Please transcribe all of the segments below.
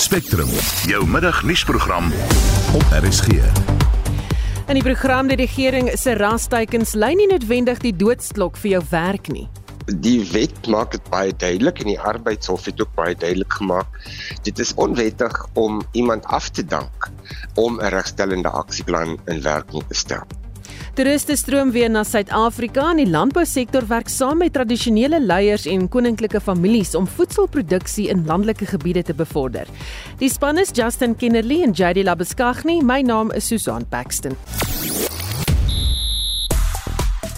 Spectrum, jou middagnuusprogram op RSG. In die program die regering se rasteikens lei nie noodwendig die doodsklok vir jou werk nie. Die wet maak dit baie duidelik en die arbeidshof het ook baie duidelik gemaak. Dit is onwettig om iemand af te dank om 'n regstellende aksieplan in werking te stel. Toeriste stroom weer na Suid-Afrika en die landbousektor werk saam met tradisionele leiers en koninklike families om voedselproduksie in landelike gebiede te bevorder. Die span is Justin Kennerly en JD Labeskagni. My naam is Susan Paxton.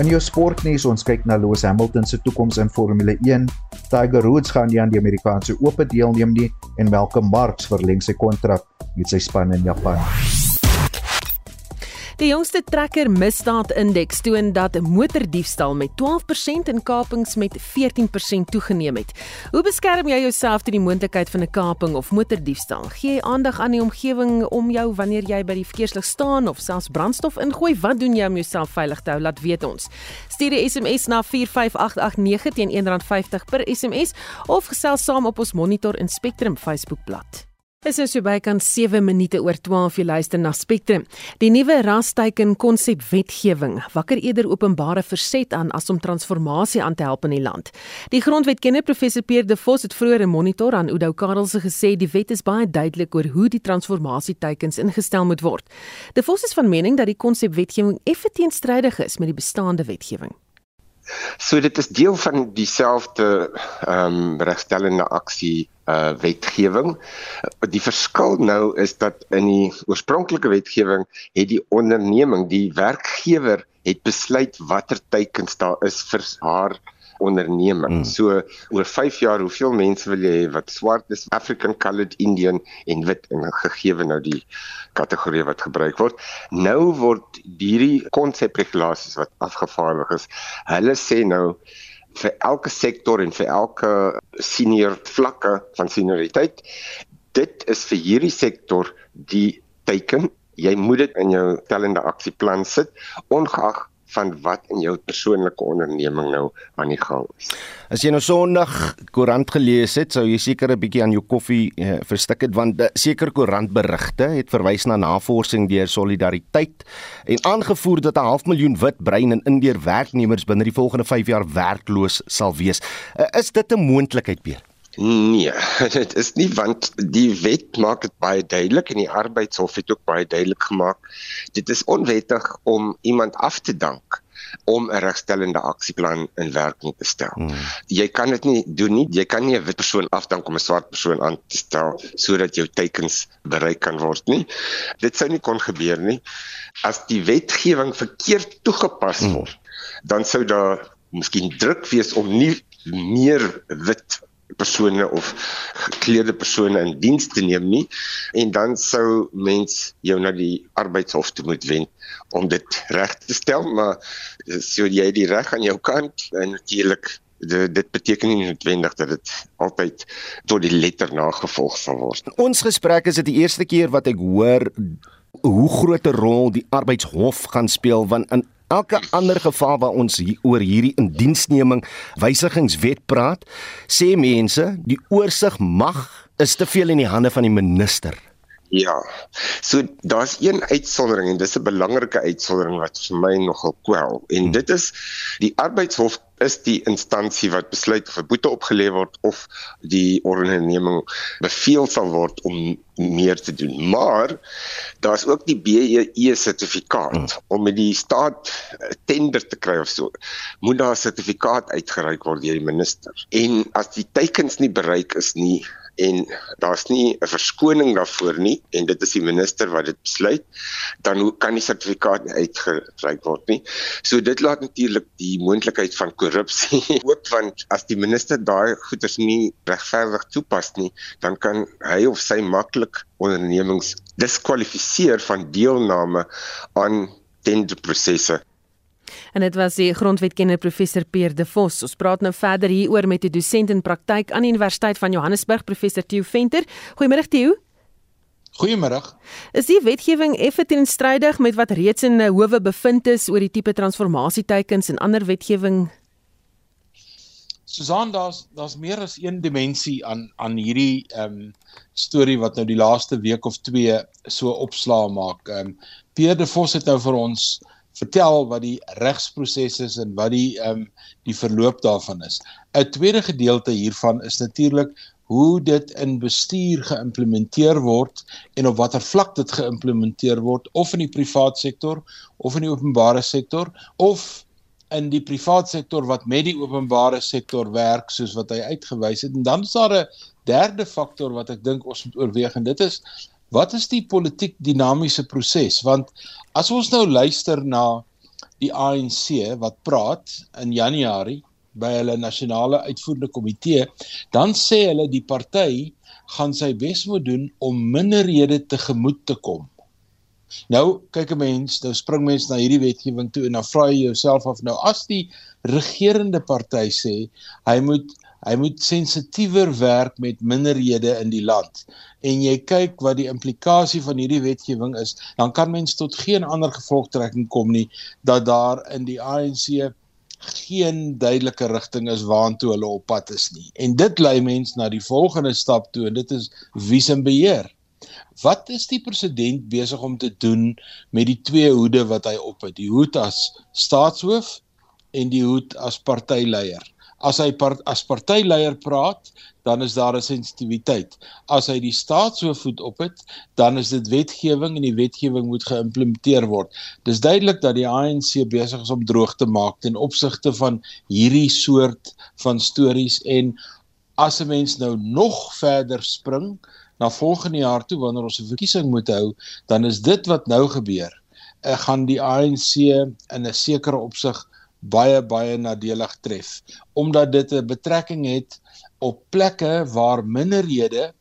In jou sportnuus ons kyk na Lewis Hamilton se toekoms in Formule 1. Tiger Woods gaan nie aan die Amerikaanse Ope deelneem nie en Malcolm Marx verleng sy kontrak met sy span in Japan. Die jongste trekker misdaadindeks toon dat motordiefstal met 12% en kapings met 14% toegeneem het. Hoe beskerm jy jouself teen die moontlikheid van 'n kaping of motordiefstal? Gee jy aandag aan die omgewing om jou wanneer jy by die verkeerslig staan of selfs brandstof ingooi? Wat doen jy om jouself veilig te hou? Laat weet ons. Stuur 'n SMS na 45889 teen R1.50 per SMS of gesels saam op ons Monitor en Spectrum Facebookblad. Dit is so bykans 7 minute oor 12 jy luister na Spectrum. Die nuwe rasteiken konsep wetgewing wakker eerder openbare verset aan as om transformasie aan te help in die land. Die grondwetkenner professor Pierre De Vos het vroeër 'n monitor aan Oudo Karelse gesê die wet is baie duidelik oor hoe die transformasieteikens ingestel moet word. De Vos is van mening dat die konsep wetgewing effe teenstrydig is met die bestaande wetgewing. So dit is deel van dieselfde ehm um, regstellende aksie uh wetgewing. Die verskil nou is dat in die oorspronklike wetgewing het die onderneming, die werkgewer het besluit watter teikens daar is vir haar onderneming. Mm. So oor 5 jaar, hoeveel mense wil jy hê wat swart is, African colored Indian en wit en gegee nou die kategorie wat gebruik word. Nou word hierdie konsepregulasies wat afgevaardig is, hulle sê nou vir elke sektor en vir elke senior vlakke van senioriteit. Dit is vir hierdie sektor die teiken. Jy moet dit in jou tellende aksieplan sit ongeag van wat in jou persoonlike onderneming nou aan die gang is. As jy nou Sondag koerant gelees het, sou jy seker 'n bietjie aan jou koffie eh, verstik het want seker koerantberigte het verwys na navorsing deur Solidariteit en aangevoer dat 'n half miljoen wit brein en indeer werknemers binne die volgende 5 jaar werkloos sal wees. Uh, is dit 'n moontlikheid, Peer? Nee, dit is nie want die wet maak dit baie duidelik en die arbeidshof het ook baie duidelik gemaak. Dit is onwettig om iemand af te dank om 'n regstellende aksieplan in werking te stel. Hmm. Jy kan dit nie doen nie. Jy kan nie 'n wit persoon afdank om 'n swart persoon aan te stel sodat jou teikens bereik kan word nie. Dit sou nie kon gebeur nie. As die wetgewing verkeerd toegepas hmm. word, hmm. dan sou daar miskien druk wees om nie meer wit persone of gekleurde persone in diens te neem nie en dan sou mens jou na die arbeidshof toe moet wend om dit reg te stel maar so jy die reg aan jou kant en natuurlik dit beteken nie noodwendig dat dit altyd tot die letter nagevolg sal word. Ons gesprek is dit die eerste keer wat ek hoor hoe groot 'n rol die arbeidshof gaan speel want in elke ander geval waar ons hier oor hierdie indiensneming wysigingswet praat, sê mense die oorsig mag is te veel in die hande van die minister. Ja. So daar's een uitsondering en dis 'n belangrike uitsondering wat vir my nogal kwel en hmm. dit is die arbeidshof is die instansie wat besluit of 'n boete opgelê word of die onderneming beveel sal word om meer te doen. Maar daar's ook die BEE sertifikaat hmm. om met die staat tender te kry of so. Moet daar 'n sertifikaat uitgereik word deur die minister. En as die teikens nie bereik is nie, en daar's nie 'n verskoning daarvoor nie en dit is die minister wat dit besluit dan kan die sertifikaat uitgereik word nie. So dit laat natuurlik die moontlikheid van korrupsie oop want as die minister daai goeders nie regverdig toepas nie, dan kan hy of sy maklik ondernemings diskwalifiseer van deelname aan tenderprosesse En dit was die grondwetkenner professor Pierre De Vos. Ons praat nou verder hieroor met 'n dosent in praktyk aan die Universiteit van Johannesburg, professor Theo Venter. Goeiemôre Theo. Goeiemôre. Is die wetgewing effe teenstrydig met wat reeds in 'n howe bevind is oor die tipe transformasieteikens en ander wetgewing? Susan, daar's daar's meer as een dimensie aan aan hierdie ehm um, storie wat nou die laaste week of twee so opslaa maak. Ehm um, Pierre de Vos het nou vir ons vertel wat die regsproses is en wat die ehm um, die verloop daarvan is. 'n Tweede gedeelte hiervan is natuurlik hoe dit in bestuur geïmplementeer word en op watter vlak dit geïmplementeer word of in die privaat sektor of in die openbare sektor of in die privaat sektor wat met die openbare sektor werk soos wat hy uitgewys het en dan is daar 'n derde faktor wat ek dink ons moet oorweeg en dit is wat is die politiek dinamiese proses? Want as ons nou luister na die ANC wat praat in Januarie by hulle nasionale uitvoerende komitee dan sê hulle die party gaan sy bes moet doen om minderhede tegemoet te kom. Nou kyk 'n mens, nou spring mens na hierdie wetgewing toe en dan vra jy jouself af nou as die regerende party sê hy moet hy moet sensitiewer werk met minderhede in die land en jy kyk wat die implikasie van hierdie wetgewing is, dan kan mens tot geen ander gevolgtrekking kom nie dat daar in die ANC geen duidelike rigting is waantoe hulle op pad is nie. En dit lei mens na die volgende stap toe en dit is wie se beheer. Wat is die president besig om te doen met die twee hoede wat hy op het? Die hoed as staatshoof en die hoed as partyleier. As hy part, as partyleier praat, dan is daar 'n sensitiwiteit. As hy die staatshoof op het, dan is dit wetgewing en die wetgewing moet geïmplementeer word. Dis duidelik dat die ANC besig is om droog te maak ten opsigte van hierdie soort van stories en as 'n mens nou nog verder spring, na volgende jaar toe wanneer ons 'n verkiesing moet hou, dan is dit wat nou gebeur. Ek gaan die ANC in 'n sekere opsig baie baie nadelig tref omdat dit 'n betrekking het op plekke waar minderhede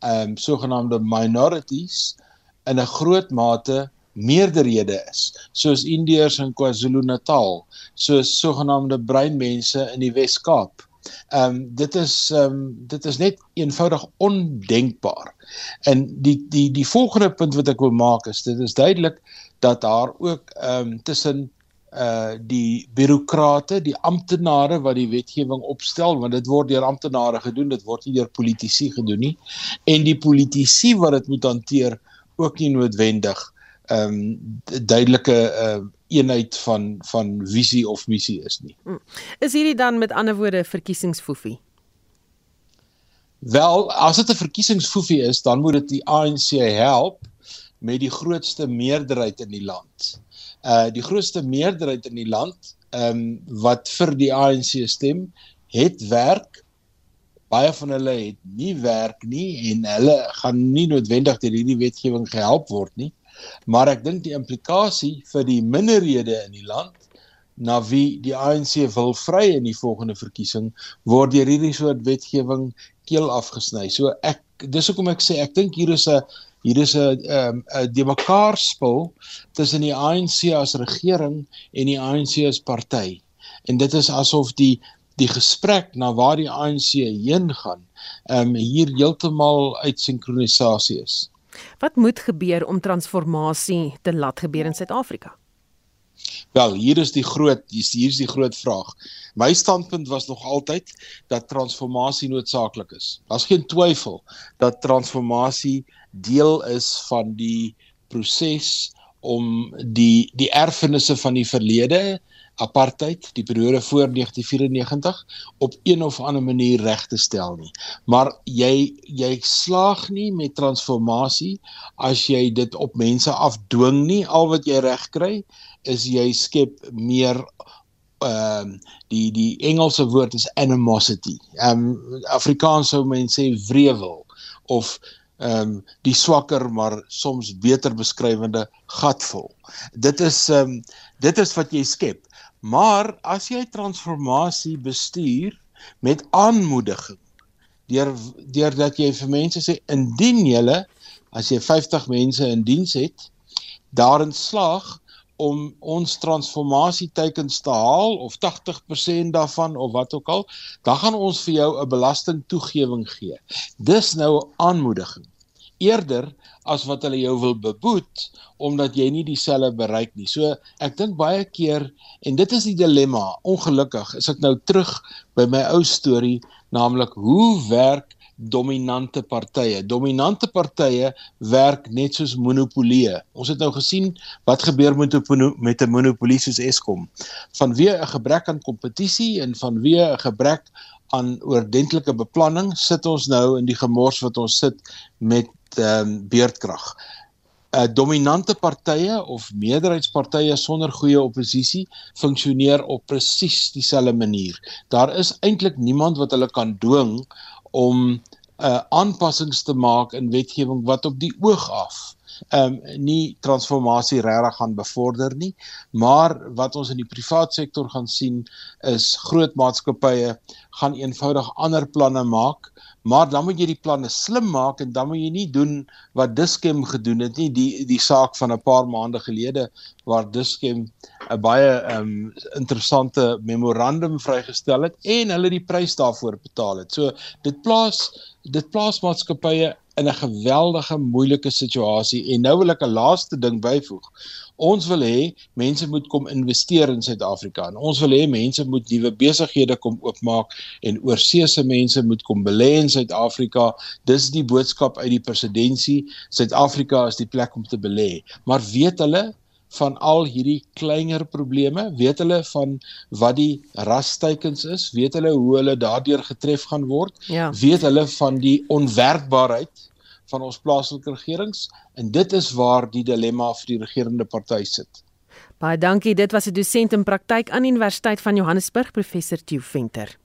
ehm um, sogenaamde minorities in 'n groot mate meerderhede is soos Indiërs in KwaZulu-Natal soos sogenaamde breinmense in die Wes-Kaap Ehm um, dit is ehm um, dit is net eenvoudig ondenkbaar. En die die die volgende punt wat ek wil maak is dit is duidelik dat daar ook ehm um, tussen uh die birokrate, die amptenare wat die wetgewing opstel, want dit word deur amptenare gedoen, dit word nie deur politici gedoen nie. En die politici wat dit moet hanteer ook nie noodwendig ehm um, duidelike uh eenheid van van visie of missie is nie. Hmm. Is hierdie dan met ander woorde verkiesingsfoefie? Wel, as dit 'n verkiesingsfoefie is, dan moet dit die ANC help met die grootste meerderheid in die land. Uh die grootste meerderheid in die land, ehm um, wat vir die ANC stem, het werk. Baie van hulle het nie werk nie en hulle gaan nie noodwendig deur hierdie wetgewing gehelp word nie. Maar ek dink die implikasie vir die minderhede in die land na wie die ANC wil vry in die volgende verkiesing word deur hierdie soort wetgewing keel afgesny. So ek dis hoekom ek sê ek dink hier is 'n hier is 'n ehm, 'n die mekaar spil tussen die ANC as regering en die ANC as party. En dit is asof die die gesprek na waar die ANC heen gaan, ehm um, hier heeltemal uit sinkronisasie is. Wat moet gebeur om transformasie te laat gebeur in Suid-Afrika? Wel, hier is die groot hier is die groot vraag. My standpunt was nog altyd dat transformasie noodsaaklik is. Daar's geen twyfel dat transformasie deel is van die proses om die die erfenisse van die verlede apartheid die periode voor 1994 op een of ander manier reg te stel nie. Maar jy jy slaag nie met transformasie as jy dit op mense afdwing nie. Al wat jy reg kry is jy skep meer ehm um, die die Engelse woord is animosity. Ehm um, Afrikaans sou mense sê wrevel of ehm um, die swakker maar soms beter beskrywende gatvol. Dit is ehm um, dit is wat jy skep. Maar as jy transformasie bestuur met aanmoediging deur deurdat jy vir mense sê indien julle as jy 50 mense in diens het daarin slaag om ons transformasie teikens te haal of 80% daarvan of wat ook al, dan gaan ons vir jou 'n belastingtoegewing gee. Dis nou aanmoediging. Eerder as wat hulle jou wil beboet omdat jy nie dieselfde bereik nie. So ek dink baie keer en dit is die dilemma. Ongelukkig is ek nou terug by my ou storie, naamlik hoe werk dominante partye. Dominante partye werk net soos monopolie. Ons het nou gesien wat gebeur met 'n met 'n monopolie soos Eskom. Vanweë 'n gebrek aan kompetisie en vanweë 'n gebrek aan oordentlike beplanning sit ons nou in die gemors wat ons sit met ehm um, beerdkrag. uh, dominante partye of meerderheidspartye sonder goeie oppositie funksioneer op presies dieselfde manier. Daar is eintlik niemand wat hulle kan dwing om uh aanpassings te maak in wetgewing wat op die oog af um nie transformasie regtig gaan bevorder nie maar wat ons in die privaat sektor gaan sien is groot maatskappye gaan eenvoudig ander planne maak maar dan moet jy die planne slim maak en dan moet jy nie doen wat Dischem gedoen het nie die die saak van 'n paar maande gelede waar Dischem 'n baie um interessante memorandum vrygestel het en hulle die prys daarvoor betaal het. So dit plaas dit plaas maatskappye in 'n geweldige moeilike situasie en nou wil ek 'n laaste ding byvoeg. Ons wil hê mense moet kom investeer in Suid-Afrika en ons wil hê mense moet nuwe besighede kom oopmaak en oorseese mense moet kom belê in Suid-Afrika. Dis die boodskap uit die presidentskap. Suid-Afrika is die plek om te belê. Maar weet hulle van al hierdie kleiner probleme? Weet hulle van wat die rasteikens is? Weet hulle hoe hulle daardeur getref gaan word? Ja. Weet hulle van die onwerkbaarheid van ons plaaslike regerings? En dit is waar die dilemma vir die regerende party sit. Baie dankie. Dit was 'n dosent in praktyk aan Universiteit van Johannesburg, professor Theo Venter.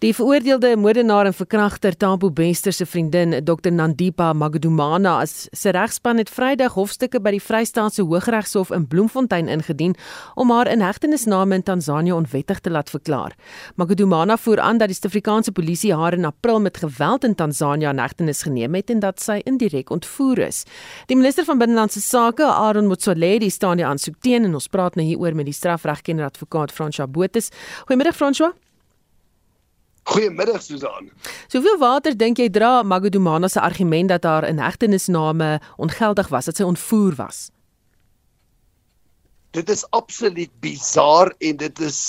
Die veroordeelde moordenaar en verkragter Tambo Bester se vriendin, Dr Nandipa Magdumana, as se regspan het Vrydag hofstukke by die Vrystaatse Hooggeregshof in Bloemfontein ingedien om haar inhegtenisname in Tansanië onwettig te laat verklaar. Magdumana voer aan dat die Suid-Afrikaanse polisie haar in April met geweld in Tansanië in hegtenis geneem het en dat sy indirek ontvoer is. Die minister van Binnelandse Sake, Aaron Motsoaledi, staan die aansoek teen en ons praat nou hieroor met die strafregkenner advokaat François Botha. Goeiemiddag François. Goeiemiddag Susan. Soveel water dink jy dra Magodumana se argument dat haar inhegtenisname ongeldig was, dat sy ontvoer was? Dit is absoluut bizar en dit is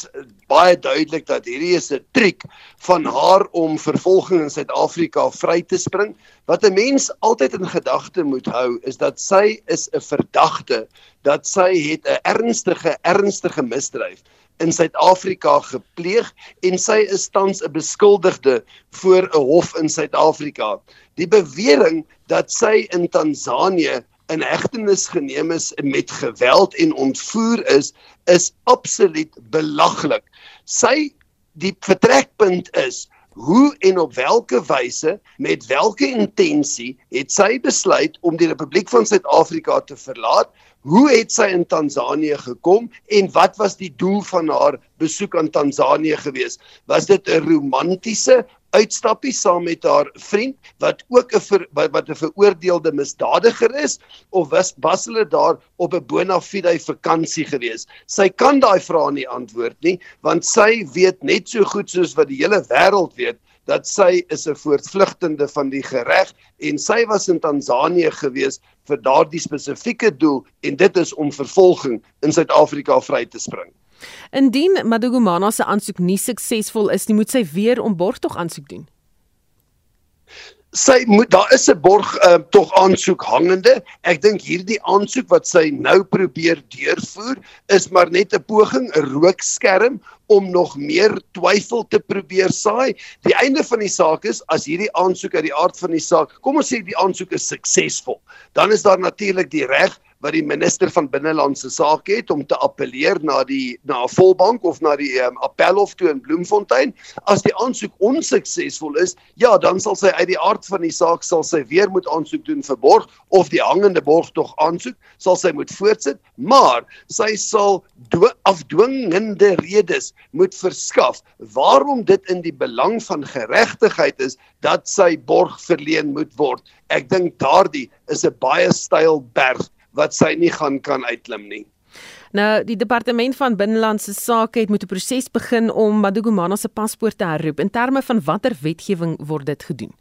baie duidelik dat hierdie is 'n triek van haar om vervolging in Suid-Afrika vry te spring. Wat 'n mens altyd in gedagte moet hou is dat sy is 'n verdagte, dat sy het 'n ernstige ernstige misdryf in Suid-Afrika gepleeg en sy is tans 'n beskuldigde voor 'n hof in Suid-Afrika. Die bewering dat sy in Tansanië in hegtenis geneem is met geweld en ontvoer is, is absoluut belaglik. Sy die vertrekpunt is Hoe en op watter wyse met watter intensie het sy besluit om die Republiek van Suid-Afrika te verlaat Hoe het sy in Tansanië gekom en wat was die doel van haar besoek aan Tansanië gewees? Was dit 'n romantiese uitstappie saam met haar vriend wat ook 'n wat, wat 'n veroordeelde misdadiger is of was was hulle daar op 'n bona fide vakansie gewees? Sy kan daai vrae nie antwoord nie want sy weet net so goed soos wat die hele wêreld weet dat sy is 'n voortvlugtende van die reg en sy was in Tansanië gewees vir daardie spesifieke doel en dit is om vervolging in Suid-Afrika vry te spring. Indien Madugumana se aansoek nie suksesvol is nie, moet sy weer om borgtog aansoek doen sy moet daar is 'n borg uh, tog aansoek hangende. Ek dink hierdie aansoek wat sy nou probeer deurvoer is maar net 'n poging, 'n rookskerm om nog meer twyfel te probeer saai. Die einde van die saak is as hierdie aansoek uit die aard van die saak, kom ons sê die aansoek is suksesvol, dan is daar natuurlik die reg wat die minister van binnelandse sake het om te appeleer na die na 'n volbank of na die um, appelhof toe in Bloemfontein. As die aansoek onsuksesvol is, ja, dan sal sy uit die aard van die saak sal sy weer moet aansoek doen vir borg of die hangende borg tog aansoek, sal sy moet voortsit, maar sy sal afdwingende redes moet verskaf waarom dit in die belang van geregtigheid is dat sy borg verleen moet word. Ek dink daardie is 'n baie styl berg wat sy nie gaan kan uitklim nie. Nou, die departement van binnelandse sake het moet 'n proses begin om Madugumana se paspoort te herroep. In terme van watter wetgewing word dit gedoen?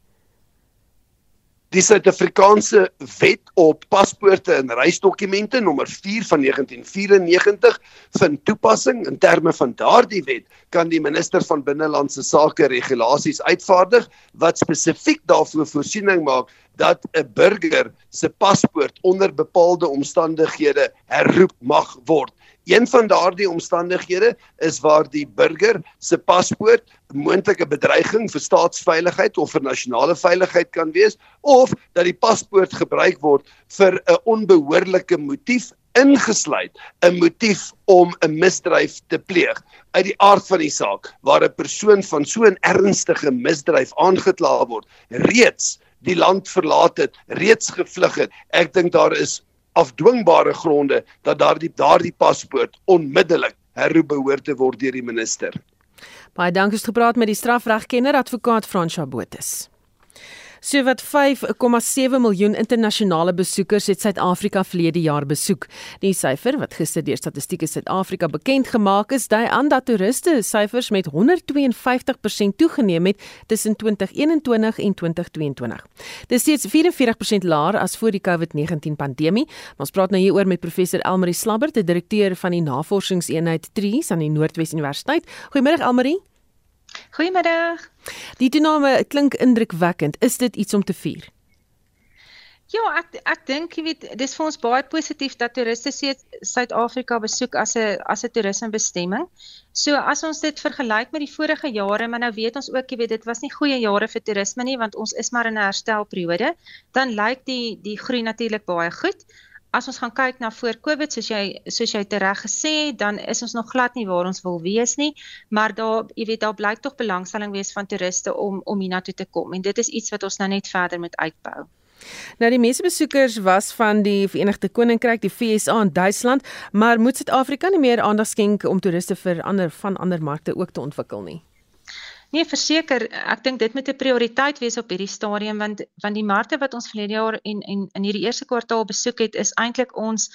Die Suid-Afrikaanse Wet op Paspoorte en Reisdokumente nommer 4 van 1994 vind toepassing. In terme van daardie wet kan die minister van Binnelandse Sake regulasies uitvaardig wat spesifiek daarvoor voorsiening maak dat 'n burger se paspoort onder bepaalde omstandighede herroep mag word. Een van daardie omstandighede is waar die burger se paspoort moontlike bedreiging vir staatsveiligheid of vir nasionale veiligheid kan wees of dat die paspoort gebruik word vir 'n onbehoorlike motief ingesluit 'n motief om 'n misdryf te pleeg. Uit die aard van die saak waar 'n persoon van so 'n ernstige misdryf aangekla word reeds die land verlaat het reeds gevlug het ek dink daar is afdwingbare gronde dat daardie daardie paspoort onmiddellik herroep behoort te word deur die minister. Baie dankie het gepraat met die strafregkenner advokaat Fransja Botus. So wat 5,7 miljoen internasionale besoekers het Suid-Afrika verlede jaar besoek. Die syfer wat gister deur Statistiek Suid-Afrika bekend gemaak is, dui aan dat toeriste syfers met 152% toegeneem het tussen 2021 en 2022. Dit is steeds 44% laer as voor die COVID-19 pandemie. Ons praat nou hieroor met professor Elmarie Slabbert, die direkteur van die Navorsingseenheid TRIS aan die Noordwes Universiteit. Goeiemôre Elmarie. Goeiemiddag. Die toename klink indrukwekkend. Is dit iets om te vier? Ja, ek ek dink jy weet dis vir ons baie positief dat toeriste Suid-Afrika besoek as 'n as 'n toerismebestemming. So as ons dit vergelyk met die vorige jare, maar nou weet ons ook jy weet dit was nie goeie jare vir toerisme nie want ons is maar in 'n herstelperiode, dan lyk die die groei natuurlik baie goed as ons gaan kyk na voor Covid soos jy soos jy tereg gesê het, dan is ons nog glad nie waar ons wil wees nie, maar daar jy weet daar blyk tog belangstelling wees van toeriste om om hiernatoe te kom en dit is iets wat ons nou net verder moet uitbou. Nou die meeste besoekers was van die Verenigde Koninkryk, die VSA en Duitsland, maar moet Suid-Afrika nie meer aandag skenk om toeriste vir ander van ander markte ook te ontwikkel nie? Nee, verseker, ek dink dit moet 'n prioriteit wees op hierdie stadium want want die markte wat ons verlede jaar en en in hierdie eerste kwartaal besoek het, is eintlik ons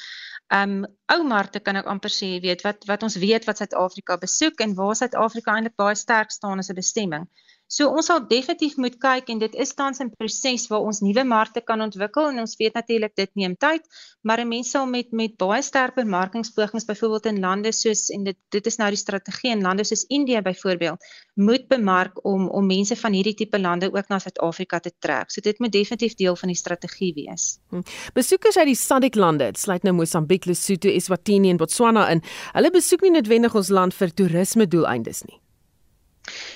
um ou markte kan ek amper sê, weet wat wat ons weet wat Suid-Afrika besoek en waar Suid-Afrika eintlik baie sterk staan as 'n bestemming. So ons sal definitief moet kyk en dit is tans 'n proses waar ons nuwe markte kan ontwikkel en ons weet natuurlik dit neem tyd, maar 'n mens sal met met baie sterk bemarkingspogings byvoorbeeld in lande soos en dit dit is nou die strategie in lande soos Indië byvoorbeeld moet bemark om om mense van hierdie tipe lande ook na Suid-Afrika te trek. So dit moet definitief deel van die strategie wees. Hm. Besoekers uit die SADC lande, dit sluit nou Mosambiek, Lesotho, Eswatini en Botswana in. Hulle besoek nie noodwendig ons land vir toerisme doeleindes nie.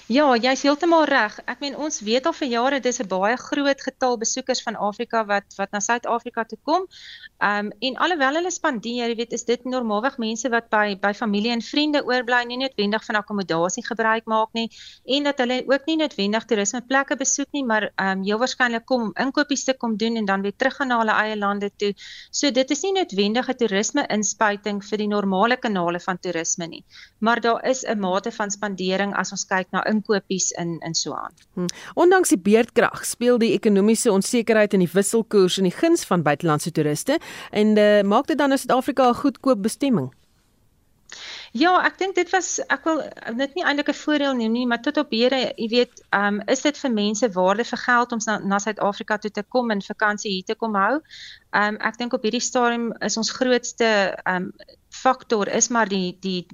Ja, jy's heeltemal reg. Ek meen ons weet al vir jare dis 'n baie groot getal besoekers van Afrika wat wat na Suid-Afrika toe kom. Ehm um, en alhoewel hulle spandeer, jy weet, is dit normaalweg mense wat by by familie en vriende oorbly, nie noodwendig van akkommodasie gebruik maak nie en dat hulle ook nie noodwendig toerismeplekke besoek nie, maar ehm um, heel waarskynlik kom om inkopies te kom doen en dan weer terug gaan na hulle eie lande toe. So dit is nie noodwendig 'n toerisme inspuiting vir die normale kanale van toerisme nie, maar daar is 'n mate van spandering as ons kyk na inkopies in in so aan. Hmm. Ondanks die beerdkrag speel die ekonomiese onsekerheid in die wisselkoers in die guns van buitelandse toeriste en uh, maak dit dan Suid-Afrika 'n goedkoop bestemming. Ja, ek dink dit was ek wil dit nie eintlik 'n voordeel neem nie, maar tot op hede, jy weet, ehm um, is dit vir mense waarde vir geld om na, na Suid-Afrika toe te kom en vakansie hier te kom hou. Ehm um, ek dink op hierdie stadium is ons grootste ehm um, faktor is maar die die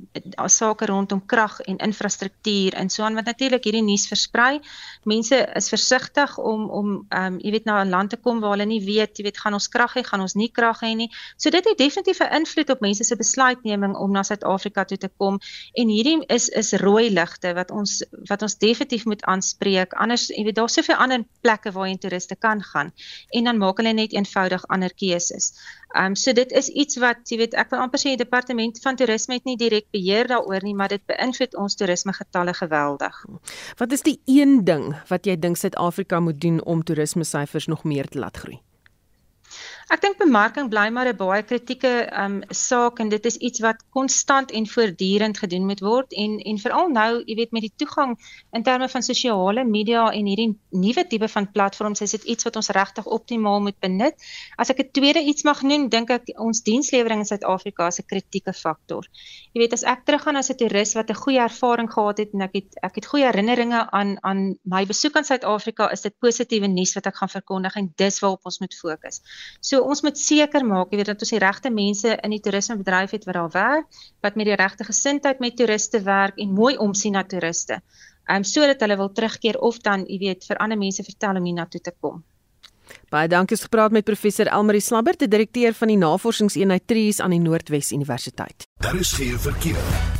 sake rondom krag en infrastruktuur en so aan wat natuurlik hierdie nuus versprei. Mense is versigtig om om ehm um, jy weet na 'n land te kom waar hulle nie weet, jy weet gaan ons krag hê, gaan ons nie krag hê nie. So dit het definitief 'n invloed op mense se besluitneming om na Suid-Afrika toe te kom en hierdie is is rooi ligte wat ons wat ons definitief moet aanspreek. Anders jy weet daar's soveel ander plekke waar jy toeriste kan gaan en dan maak hulle net eenvoudig ander keuses. Ehm um, so dit is iets wat jy weet ek wil amper sê die departement van toerisme het nie direk beheer daaroor nie, maar dit beïnvloed ons toerisme getalle geweldig. Wat is die een ding wat jy dink Suid-Afrika moet doen om toerisme syfers nog meer te laat groei? Ek dink bemarking bly maar 'n baie kritieke um saak en dit is iets wat konstant en voortdurend gedoen moet word en en veral nou, jy weet met die toegang in terme van sosiale media en hierdie nuwe tipe van platforms is dit iets wat ons regtig optimaal moet benut. As ek 'n tweede iets mag noem, dink ek ons dienslewering in Suid-Afrika is 'n kritieke faktor. Jy weet as ek teruggaan as 'n toerist wat 'n goeie ervaring gehad het en ek het ek het goeie herinneringe aan aan my besoek aan Suid-Afrika, is dit positiewe nuus wat ek gaan verkondig en dis waarop ons moet fokus. So ons moet seker maak, jy weet dat ons die regte mense in die toerismebedryf het wat daar werk, wat met die regte gesindheid met toeriste werk en mooi omsien na toeriste. Ehm um, sodat hulle wil terugkeer of dan, jy weet, vir ander mense vertel om hiernatoe te kom. Baie dankie vir gepraat met professor Elmarie Slabbert, die direkteur van die Navorsingseenheid Trees aan die Noordwes Universiteit. Daar is geen verkeer.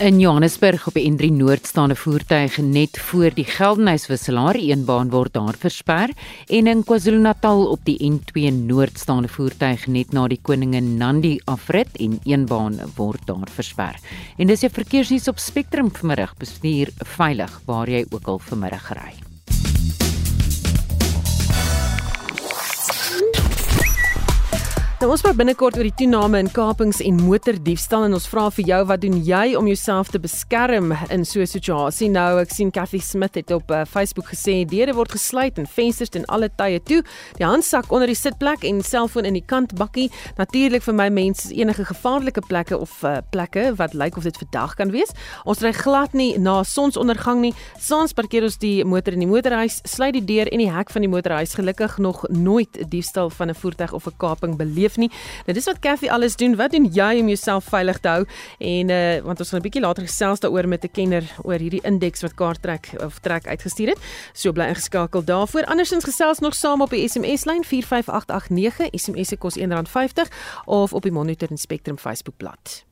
In Johannesburg op die N3 Noord staande voertuie net voor die Geldenhuyswisselaar een baan word daar versper en in KwaZulu-Natal op die N2 Noord staande voertuie net na die Koningin Nandi afrit en een baan word daar versper. En dis 'n verkeersnuus op Spectrum vanmiddag bestuur veilig waar jy ook al vanmiddag ry. Nou ons praat binnekort oor die toename in kapings en motordiefstal en ons vra vir jou wat doen jy om jouself te beskerm in so 'n situasie? Nou ek sien Cathy Smith het op uh, Facebook gesê deure word gesluit en vensters ten alle tye toe. Die handsak onder die sitplek en selfoon in die kantbakkie. Natuurlik vir my mense enige gevaarlike plekke of uh, plekke wat lyk of dit verdag kan wees. Ons ry glad nie na sonsondergang nie. Saans parkeer ons die motor in die motorhuis, sluit die deur en die hek van die motorhuis. Gelukkig nog nooit diefstal van 'n voertuig of 'n kaping beleef leef nie. Nou dis wat Kathy alles doen. Wat doen jy om jouself veilig te hou? En uh want ons gaan 'n bietjie later gesels daaroor met 'n kenner oor hierdie indeks wat kaart trek of trek uitgestuur het. So bly ingeskakel daarvoor. Andersins gesels nog saam op die SMS lyn 45889. SMS se kos R1.50 of op die Monitor en Spectrum Facebook bladsy.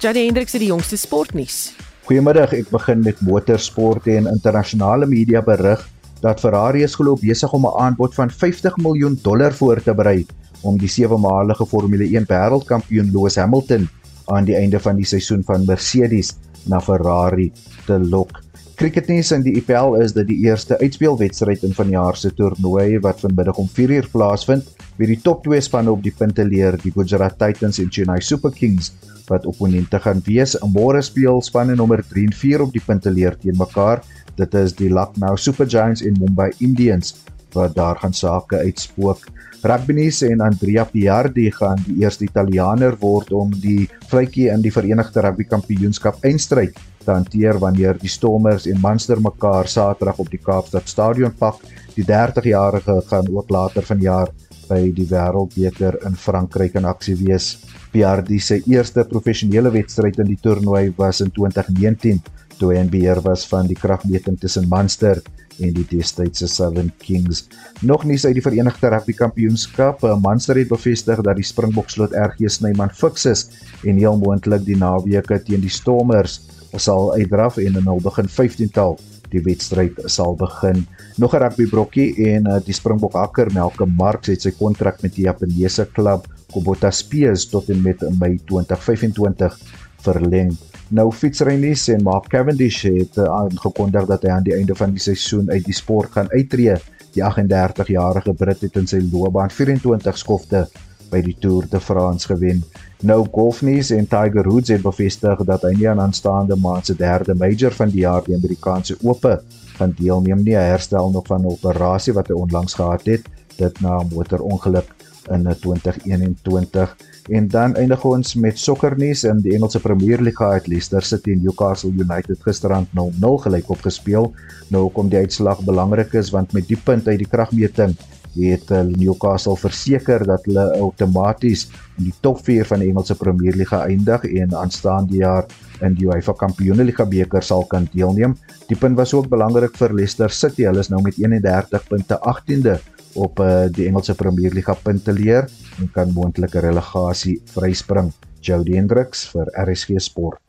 Jade Hendriks het die jongste sportnuus. Goeiemiddag, ek begin met motorsport en internasionale media berig dat Ferrari is glo besig om 'n aanbod van 50 miljoen dollar voor te berei om die sewemalige Formule 1 wêreldkampioen Lewis Hamilton aan die einde van die seisoen van Mercedes na Ferrari te lok. Cricketnuus in die IPL is dat die eerste uitspelwedstryd in vanjaar se toernooi wat vanmiddag om 4uur plaasvind, wie die top 2 spanne op die punte leer, die Gujarat Titans en Chennai Super Kings wat opponente gaan wees. Môre speel spanne nommer 3 en 4 op die punte leer teen mekaar. Dit is die Lucknow Super Giants en Mumbai Indians wat daar gaan sake uitspook. Rugbynuus en Andrea Piardi gaan die eerste Italianer word om die vletjie in die Verenigde Rugby Kampioenskap eindstryd te hanteer wanneer die Stormers en Munster mekaar Saterdag op die Kaapstad Stadion pak. Die 30-jarige gaan ook later vanjaar by die Wêreldbeker in Frankryk in aksie wees. Piardi se eerste professionele wedstryd in die toernooi was in 2019 toe hy in beheer was van die kragmeting tussen Munster en die destydse Southern Kings. Nog nie uit die Verenigde Rugby Kampioenskap, eh, Munster het bevestig dat die Springboks slot RG Snyman fiks is en heel moontlik die naweke teen die Stormers sal uitdraf en in hul begin 15tal die wedstryd sal begin. Nog 'n rugby brokkie en uh, die Springbok hakker Malcolm Marx het sy kontrak met die Japaneese klub Kubota Spears tot en met Mei 2025 verleng. Nou fietsrynies en Mark Cavendish het uh, aangekondig dat hy aan die einde van die seisoen uit die sport gaan uittreë. Die 38-jarige Brit het in sy loopbaan 24 skofte by die Tour de France gewen. Nou golfnuus en Tiger Woods het bevestig dat hy nie aan aanstaande maand se derde major van die jaar die Amerikaanse Ope gaan deelneem nie. Hy herstel nog van 'n operasie wat hy onlangs gehad het, dit na 'n motorongeluk in 2021. En dan eindig ons met sokkernuus in die Engelse Premier League het Leicester City en Newcastle United gisterand 0-0 gelyk opgespeel. Nou kom die uitslag belangrik is want met die punt uit die kragmeting het uh, Newcastle verseker dat hulle outomaties in die top 4 van die Engelse Premier League eindig en aanstaande jaar in die UEFA Kampioenligga beker sal kan deelneem. Die punt was ook belangrik vir Leicester City. Hulle is nou met 31 punte 18de op uh, die Engelse Premier League punte leer en kan moontlik 'n relegasie vryspring. Jody Hendricks vir RSG Sport.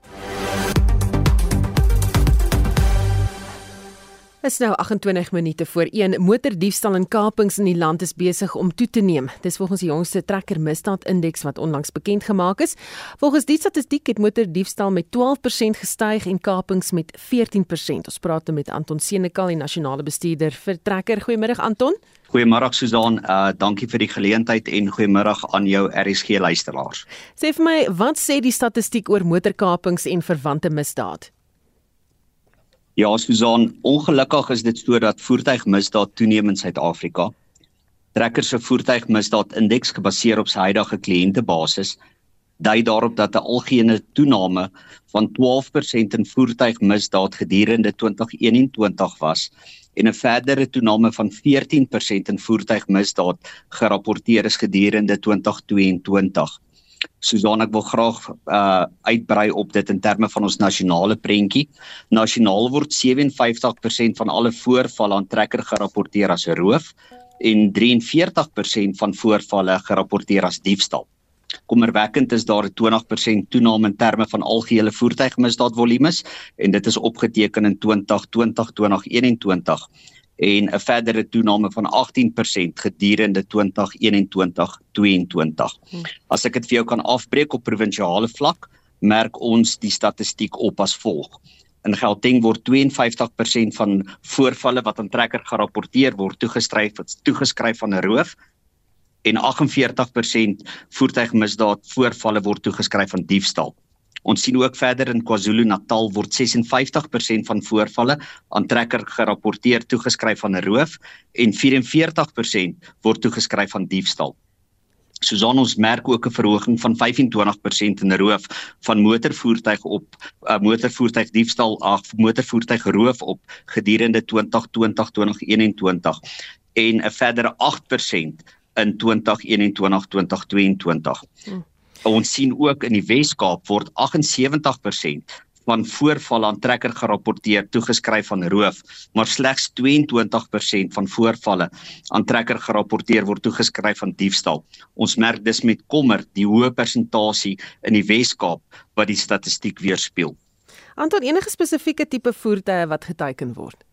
Is nou 28 minute voor 1 motordiefstal en kapings in die land is besig om toe te neem. Dis volgens die jongste trekker misdaadindeks wat onlangs bekend gemaak is. Volgens die statistiek het motordiefstal met 12% gestyg en kapings met 14%. Ons praat nou met Anton Senekal, die nasionale bestuurder vir Trekker. Goeiemôre Anton. Goeiemôre Susan, uh dankie vir die geleentheid en goeiemôre aan jou RSG luisteraars. Sê vir my, wat sê die statistiek oor motorkapings en verwante misdaad? Ja, Susan, ongelukkig is dit so dat voertuigmisdaad toeneem in Suid-Afrika. Trekker se voertuigmisdaadindeks gebaseer op sy huidige kliëntebasis dui daarop dat 'n algehele toename van 12% in voertuigmisdaad gedurende 2021 was en 'n verdere toename van 14% in voertuigmisdaad gerapporteer is gedurende 2022. Susan ek wil graag uh uitbrei op dit in terme van ons nasionale prentjie. Nasionaal word 57% van alle voorvalle aan trekker gerapporteer as roof en 43% van voorvalle gerapporteer as diefstal. Kommerwekkend is daar 'n 20% toename in terme van algehele voertuigmisdaadvolumes en dit is opgeteken in 2020-2021 en 'n verdere toename van 18% gedurende 2021-22. Hmm. As ek dit vir jou kan afbreek op provinsiale vlak, merk ons die statistiek op as volg. In Gauteng word 52% van voorvalle wat aan trekker gerapporteer word toegeskryf toegeskryf aan 'n roof en 48% voertuigmisdaad voorvalle word toegeskryf aan diefstal. Ons sien ook verder in KwaZulu-Natal word 56% van voorvalle aan trekker gerapporteer toegeskryf aan 'n roof en 44% word toegeskryf aan diefstal. Susan ons merk ook 'n verhoging van 25% in roof van motorvoertuig op uh, motorvoertuig diefstal af motorvoertuig roof op gedurende 2020-2021 en 'n verdere 8% in 2021-2022. Hmm. Ons sien ook in die Wes-Kaap word 78% van voorvalle aan trekker gerapporteer toegeskryf aan roof, maar slegs 22% van voorvalle aan trekker gerapporteer word toegeskryf aan diefstal. Ons merk dis met kommer die hoë persentasie in die Wes-Kaap wat die statistiek weerspieël. Anton enige spesifieke tipe voertuie wat geteken word?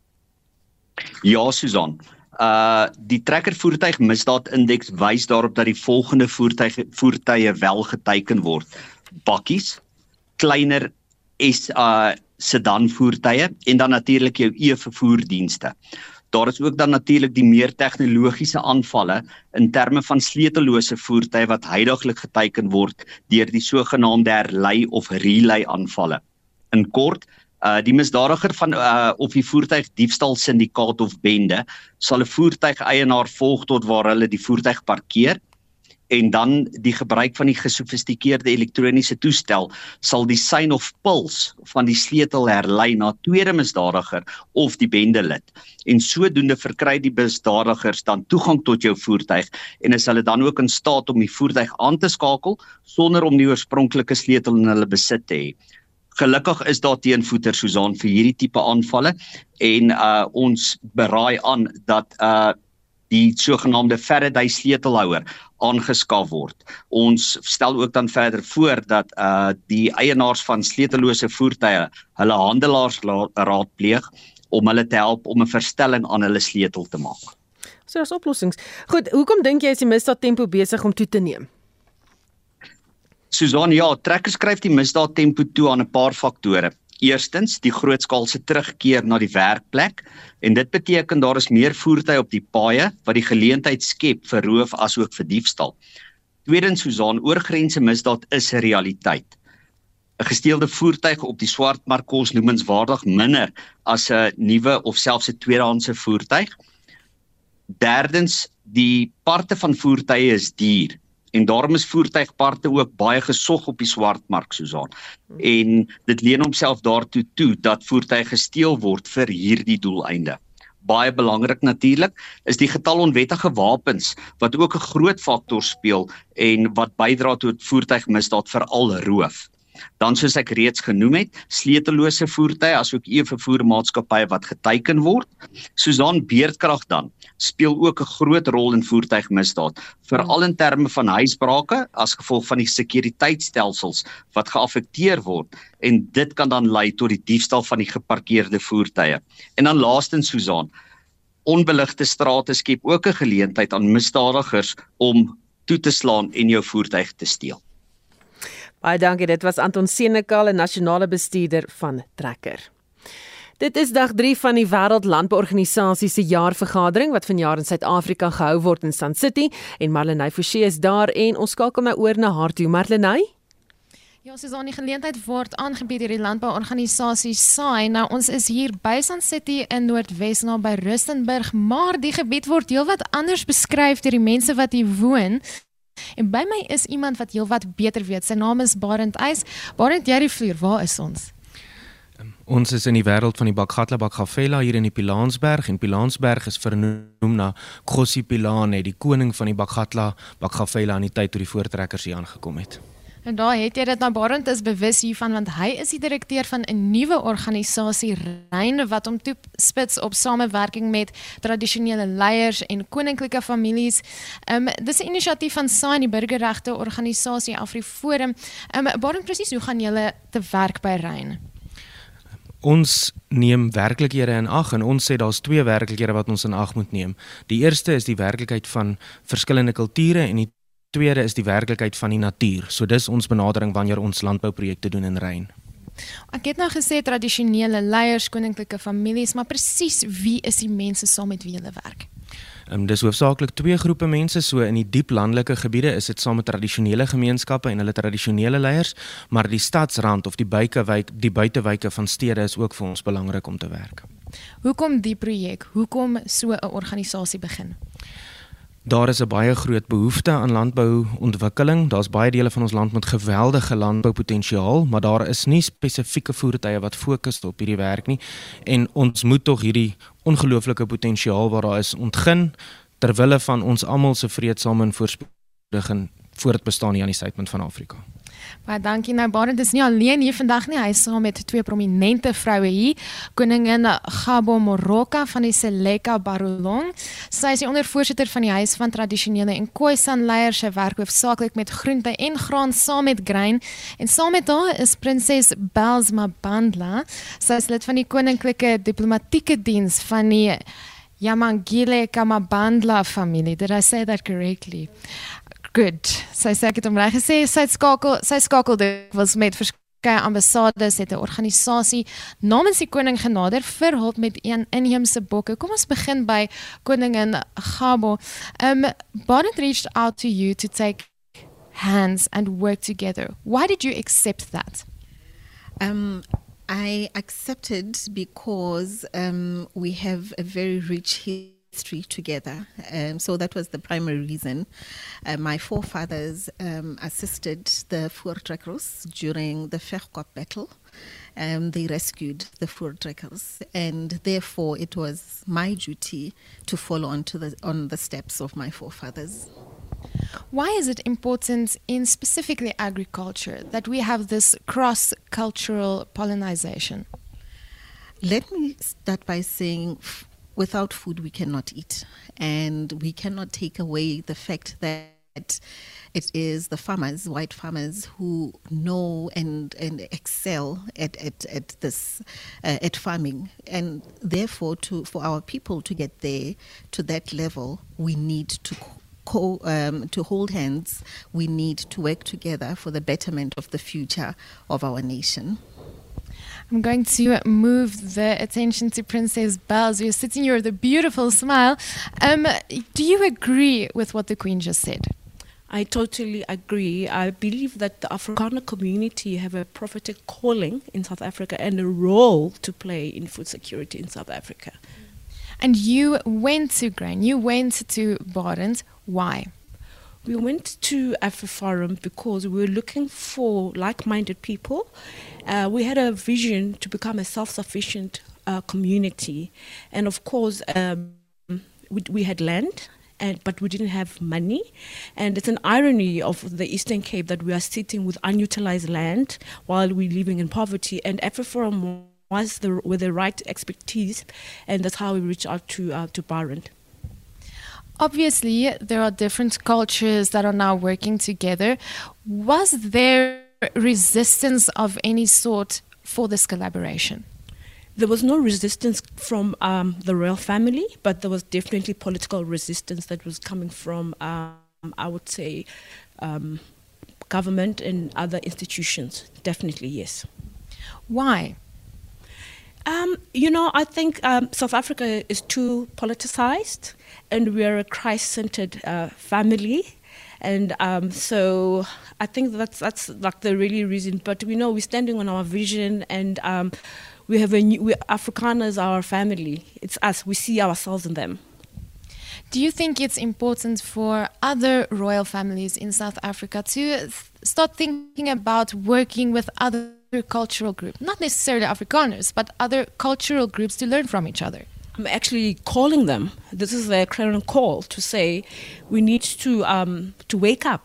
Ja, Susan uh die trekker voertuig misdaadindeks wys daarop dat die volgende voertuie voertuie wel geteken word. Bakkies, kleiner is uh sedan voertuie en dan natuurlik jou e-vervoerdienste. Daar is ook dan natuurlik die meer tegnologiese aanvalle in terme van sleutellose voertuie wat heidaglik geteken word deur die sogenaamde herlei of relay aanvalle. In kort, Uh die misdadiger van uh of die voertuig diefstal syndikaat of bende sal 'n voertuig eienaar volg tot waar hulle die voertuig parkeer en dan die gebruik van die gesofistikeerde elektroniese toestel sal die sein of puls van die sleutel herlei na tweede misdadiger of die bendelid. En sodoende verkry die misdadigers dan toegang tot jou voertuig en is hulle dan ook in staat om die voertuig aan te skakel sonder om die oorspronklike sleutel in hulle besit te hê Gelukkig is daar teenvoeter Susan vir hierdie tipe aanvalle en uh ons beraai aan dat uh die sogenaamde Faraday sleutelhouer aangeskaf word. Ons stel ook dan verder voor dat uh die eienaars van sleutellose voertuie hulle handelaars raadpleeg om hulle te help om 'n verstelling aan hulle sleutel te maak. So as oplossings. Goed, hoekom dink jy is die misdaad tempo besig om toe te neem? Susan, ja, trekkers skryf die misdaad tempo toe aan 'n paar faktore. Eerstens, die grootskaalse terugkeer na die werkplek en dit beteken daar is meer voertuie op die paaie wat die geleentheid skep vir roof asook vir diefstal. Tweedens, Susan, oorgrense misdaad is 'n realiteit. 'n Gesteelde voertuig op die swartmark kos noemenswaardig minder as 'n nuwe of selfs 'n tweedehandse voertuig. Derdens, die parte van voertuie is duur en daarom is voertuigparte ook baie gesog op die swartmark Susan. En dit leen homself daartoe toe dat voertuie gesteel word vir hierdie doeleinde. Baie belangrik natuurlik is die getal onwettige wapens wat ook 'n groot faktor speel en wat bydra tot voertuigmisdaad veral roof. Dan soos ek reeds genoem het, sleutellose voertuie asook e-vervoermaatskappye wat geteken word. Susan Beerdkrag dan speel ook 'n groot rol in voertuigmisdaad, veral in terme van huisbrake as gevolg van die sekuriteitstelsels wat geaffekteer word en dit kan dan lei tot die diefstal van die geparkeerde voertuie. En dan laastens Susan, onbeligte strate skep ook 'n geleentheid aan misdadigers om toe te slaan en jou voertuig te steel. Baie dankie. Dit was Anton Senekal, 'n nasionale bestuurder van Trekker. Dit is dag 3 van die Wêreld Landbouorganisasie se jaarvergadering wat vanjaar in Suid-Afrika gehou word in Sun City en Marlenae Forsie is daar en ons skakel nou oor na haar toe. Marlenae Ja, soos aan die geleentheid word aangebied deur die landbouorganisasie SAI. Nou ons is hier by Sun City in Noordwes naby Rustenburg, maar die gebied word heelwat anders beskryf deur die mense wat hier woon. En by my is iemand wat heelwat beter weet. Sy naam is Barend Eis. Barend, jy die vloer, waar is ons? Ons is in die wêreld van die Bakgatla Bakgafela hier in die Pilansberg en Pilansberg is vernoem na Gossi Pilane, die koning van die Bakgatla Bakgafela in die tyd toe die voortrekkers hier aangekom het. En daar het jy dit nou Barend is bewus hiervan want hy is die direkteur van 'n nuwe organisasie Reine wat hom toespits op samewerking met tradisionele leiers en koninklike families. Ehm um, dis 'n inisiatief van SAI die burgerregte organisasie AfriForum. Ehm um, Barend presies hoe gaan julle te werk by Reine? Ons neem werklikhede in ag en ons sê daar's twee werklikhede wat ons in ag moet neem. Die eerste is die werklikheid van verskillende kulture en die tweede is die werklikheid van die natuur. So dis ons benadering wanneer ons landbouprojekte doen in Rein. Ek het nou gesê tradisionele leiers, koninklike families, maar presies wie is die mense saam met wie hulle werk? Um, dis hoofsaaklik twee groepe mense so in die diep landelike gebiede is dit saam met tradisionele gemeenskappe en hulle tradisionele leiers, maar die stadsrand of die buitewyk, die buitewyke van stede is ook vir ons belangrik om te werk. Hoekom die projek? Hoekom so 'n organisasie begin? Daar is 'n baie groot behoefte aan landbouontwikkeling. Daar's baie dele van ons land met geweldige landboupotensiaal, maar daar is nie spesifieke voertuie wat fokus op hierdie werk nie. En ons moet tog hierdie ongelooflike potensiaal wat daar is ontgin ter wille van ons almal se vredesame en voorspoedige voortbestaan hier aan die suidpunt van Afrika. Baie dankie nou Barend is nie alleen hier vandag nie. Hy is saam met twee prominente vroue hier. Koningin Gabo Moroka van die Seleka Barolong. Sy is die ondervoorsitter van die Huis van Tradisionele en Khoisan Leiers se werk hoofsaaklik met groente en graan saam met grain. En saam met haar is prinses Belsma Bandla. Sy is lid van die koninklike diplomatieke diens van die Yamangile Kamabandla familie. Did I say that correctly? Good. Sy sê ek het hom reg gesê. Sy skakel sy skakel dikwels met verskeie ambassades het 'n organisasie namens die koning genader vir hulp met een inheemse bokke. Kom ons begin by koningin Gabo. Um Bonnet reached out to you to take hands and work together. Why did you accept that? Um I accepted because um, we have a very rich history together. Um, so that was the primary reason. Uh, my forefathers um, assisted the Voortrekkers during the Verkop battle. Um, they rescued the Voortrekkers, and therefore it was my duty to follow on to the on the steps of my forefathers. Why is it important in specifically agriculture that we have this cross cultural pollination? Let me start by saying without food we cannot eat. And we cannot take away the fact that it is the farmers white farmers who know and and excel at at, at this uh, at farming. And therefore to for our people to get there to that level we need to Co, um, to hold hands, we need to work together for the betterment of the future of our nation. I'm going to move the attention to Princess Bells. You're sitting here with a beautiful smile. Um, do you agree with what the Queen just said? I totally agree. I believe that the Afrikaner community have a prophetic calling in South Africa and a role to play in food security in South Africa. And you went to Grain, you went to Barents. Why? We went to AfriForum because we were looking for like minded people. Uh, we had a vision to become a self sufficient uh, community. And of course, um, we, we, had land and but we didn't have money. And it's an irony of the Eastern Cape that we are sitting with unutilized land while we're living in poverty. And Afriforum was the with the right expertise, and that's how we reached out to uh, to Barend. Obviously, there are different cultures that are now working together. Was there resistance of any sort for this collaboration? There was no resistance from um, the royal family, but there was definitely political resistance that was coming from, um, I would say, um, government and other institutions. Definitely, yes. Why? Um, you know, I think um, South Africa is too politicized, and we are a Christ-centered uh, family, and um, so I think that's that's like the really reason. But we know we're standing on our vision, and um, we have a new. We, Afrikaners are our family. It's us. We see ourselves in them. Do you think it's important for other royal families in South Africa to th- start thinking about working with other cultural groups, not necessarily Afrikaners, but other cultural groups to learn from each other? I'm actually calling them. This is their clarion call to say we need to um, to wake up.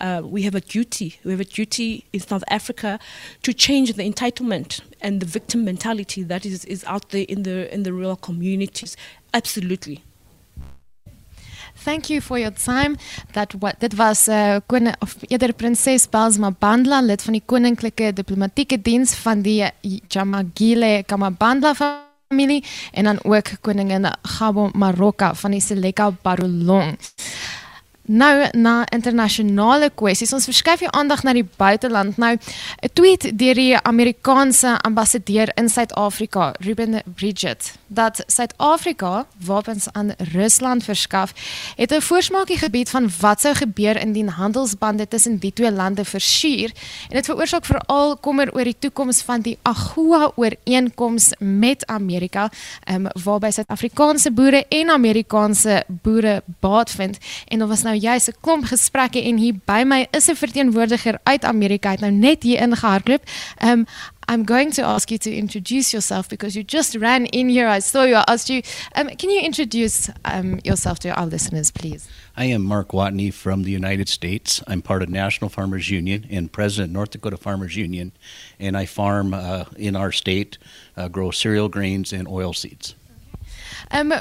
Uh, we have a duty. We have a duty in South Africa to change the entitlement and the victim mentality that is, is out there in the in the rural communities. Absolutely. Thank you for your time. That what dit was 'n uh, koning of eerder prinses Belsma Bandla, lid van die koninklike diplomatieke diens van die Jamagile Kamabandla familie en dan ook koningin Gabo Maroka van die Seleka Barolong. Nou na internasionale kwessies. Ons verskuif jou aandag na die buiteland. Nou 'n tweet deur die Amerikaanse ambassadeur in Suid-Afrika, Ruben Bridget, dat Suid-Afrika wapens aan Rusland verskaf, het 'n voorsmaakie gebied van wat sou gebeur indien handelsbande tussen die twee lande versuur en dit veroorsaak veral kommer oor die toekoms van die AGOA ooreenkoms met Amerika, um, waarby Suid-Afrikaanse boere en Amerikaanse boere baat vind en daar was nou juist 'n klomp gesprekke en hier by my is 'n verteenwoordiger uit Amerika het nou net hier ingehardloop. Um I'm going to ask you to introduce yourself because you just ran in here. I saw you. I asked you. Um, can you introduce um, yourself to our listeners, please? I am Mark Watney from the United States. I'm part of National Farmers Union and president North Dakota Farmers Union, and I farm uh, in our state, uh, grow cereal grains and oil seeds. Um,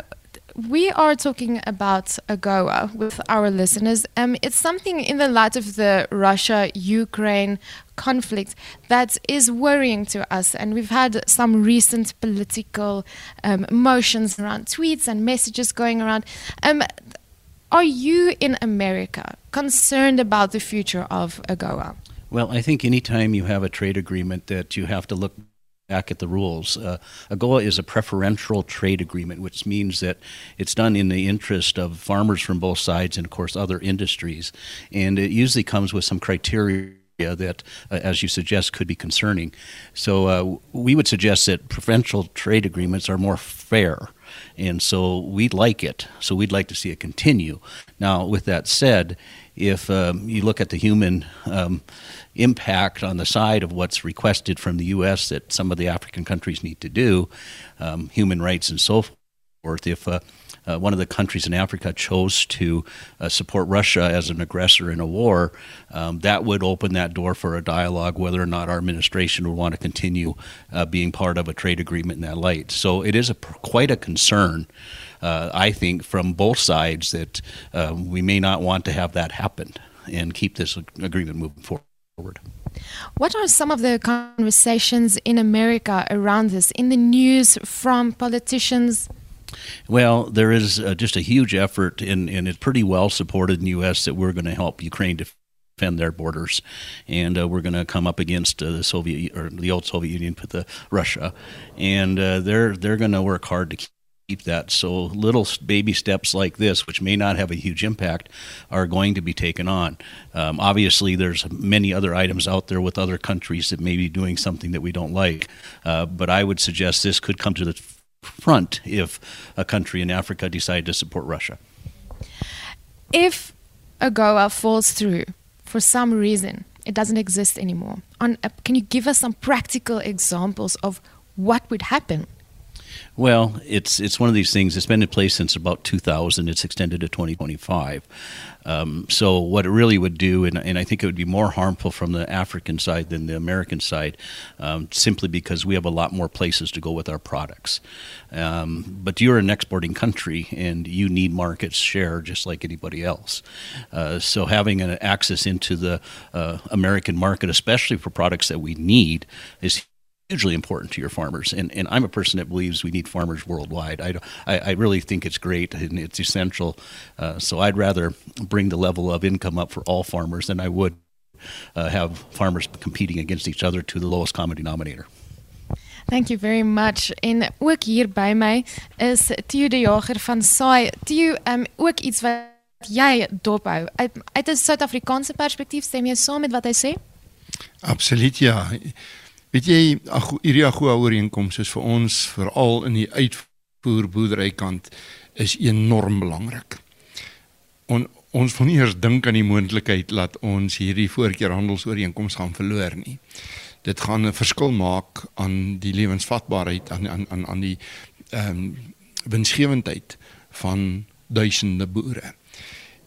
we are talking about AGOA with our listeners. Um, it's something in the light of the Russia Ukraine conflict that is worrying to us. And we've had some recent political um, motions around tweets and messages going around. Um, are you in America concerned about the future of AGOA? Well, I think anytime you have a trade agreement that you have to look back at the rules. Uh, AGOA is a preferential trade agreement, which means that it's done in the interest of farmers from both sides and, of course, other industries. And it usually comes with some criteria that, uh, as you suggest, could be concerning. So uh, we would suggest that preferential trade agreements are more fair. And so we'd like it. So we'd like to see it continue. Now, with that said, if um, you look at the human um, impact on the side of what's requested from the U.S. that some of the African countries need to do, um, human rights and so forth, if uh, uh, one of the countries in Africa chose to uh, support Russia as an aggressor in a war, um, that would open that door for a dialogue whether or not our administration would want to continue uh, being part of a trade agreement in that light. So it is a, quite a concern. Uh, I think from both sides that uh, we may not want to have that happen and keep this agreement moving forward forward. What are some of the conversations in America around this, in the news from politicians? Well, there is uh, just a huge effort, and, and it's pretty well supported in the U.S. that we're going to help Ukraine defend their borders, and uh, we're going to come up against uh, the Soviet or the old Soviet Union with the Russia, and uh, they're they're going to work hard to keep that. So little baby steps like this, which may not have a huge impact, are going to be taken on. Um, obviously, there's many other items out there with other countries that may be doing something that we don't like, uh, but I would suggest this could come to the front if a country in Africa decided to support Russia. If AGOA falls through for some reason, it doesn't exist anymore. On, uh, can you give us some practical examples of what would happen? Well, it's it's one of these things. It's been in place since about 2000. It's extended to 2025. Um, so what it really would do, and, and, I think it would be more harmful from the African side than the American side, um, simply because we have a lot more places to go with our products. Um, but you're an exporting country, and you need market share just like anybody else. Uh, so having an access into the uh, American market, especially for products that we need, is hugely important to your farmers. And, and I'm a person that believes we need farmers worldwide. I, I, I really think it's great and it's essential. Uh, so I'd rather bring the level of income up for all farmers than I would uh, have farmers competing against each other to the lowest common denominator. Thank you very much. En ook hier by my is Theo de Jager van Saai. Theo, um ook iets wat jy dophou. Uit uit 'n Suid-Afrikaanse perspektief stem jy saam met wat hy sê? Absoluut ja. Weet jy, hierdie Agua ooreenkoms is vir ons veral in die uitvoer boerderykant is enorm belangrik. On, ons wil nie eers dink aan die moontlikheid dat ons hierdie voorkeurhandelsooreenkoms gaan verloor nie. Dit gaan 'n verskil maak aan die lewensvatbaarheid aan aan aan aan die ehm um, winsgewendheid van duisende boere.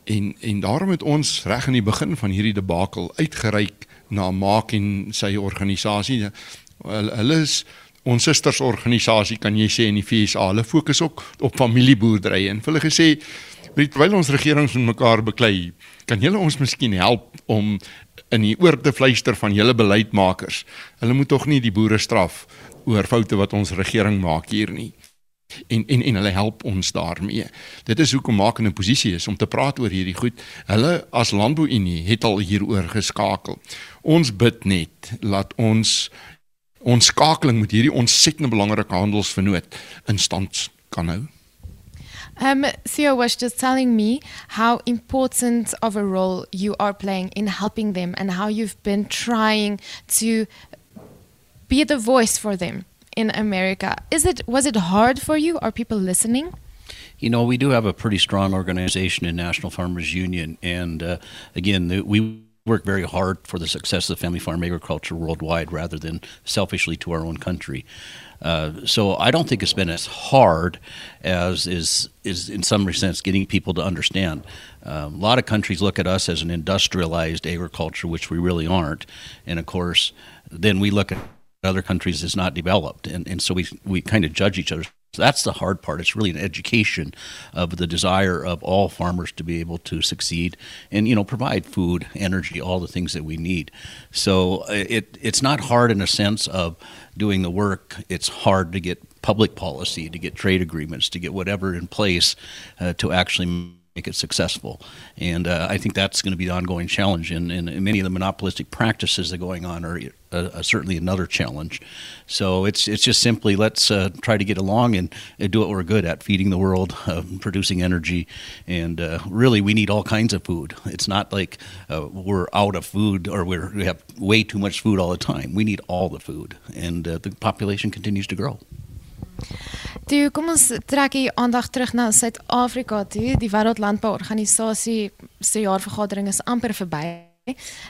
En en daarom het ons reg aan die begin van hierdie debakel uitgereik na Maak en sy organisasie. Hulle is ons sustersorganisasie kan jy sê in die FSA. Hulle fokus ook op familieboerderye en hulle gesê terwyl ons regerings met mekaar beklei, kan julle ons miskien help om in die oor te fluister van julle beleidsmakers. Hulle moet tog nie die boere straf oor foute wat ons regering maak hier nie en en en hulle help ons daarmee. Dit is hoekom maak in 'n posisie is om te praat oor hierdie goed. Hulle as landbouunie het al hieroor geskakel. Ons bid net laat ons ons skakeling met hierdie ontsettend belangrike handelsvernoot in stand kan hou. Um, Theo was just telling me how important of a role you are playing in helping them and how you've been trying to be the voice for them in America. Is it was it hard for you? Are people listening? You know, we do have a pretty strong organization in National Farmers Union, and uh, again, the, we work very hard for the success of family farm agriculture worldwide rather than selfishly to our own country. Uh, so I don't think it's been as hard as is is in some sense getting people to understand. Um, a lot of countries look at us as an industrialized agriculture, which we really aren't, and of course, then we look at other countries is not developed, and and so we we kind of judge each other. So that's the hard part. It's really an education of the desire of all farmers to be able to succeed and you know provide food, energy, all the things that we need. So uh, it it's not hard in a sense of doing the work. It's hard to get public policy, to get trade agreements, to get whatever in place uh, to actually make it successful. And uh, I think that's going to be the ongoing challenge. And, and, many of the monopolistic practices that are going on are uh, uh, certainly another challenge. So it's it's just simply let's uh, try to get along and, do what we're good at: feeding the world, uh, producing energy, and really we need all kinds of food. It's not like we're out of food or we have way too much food all the time. We need all the food, and the population continues to grow. Toe kom ons trek hier aandag terug na Suid-Afrika toe. Die Wêreldlandbouorganisasie se jaarvergadering is amper verby.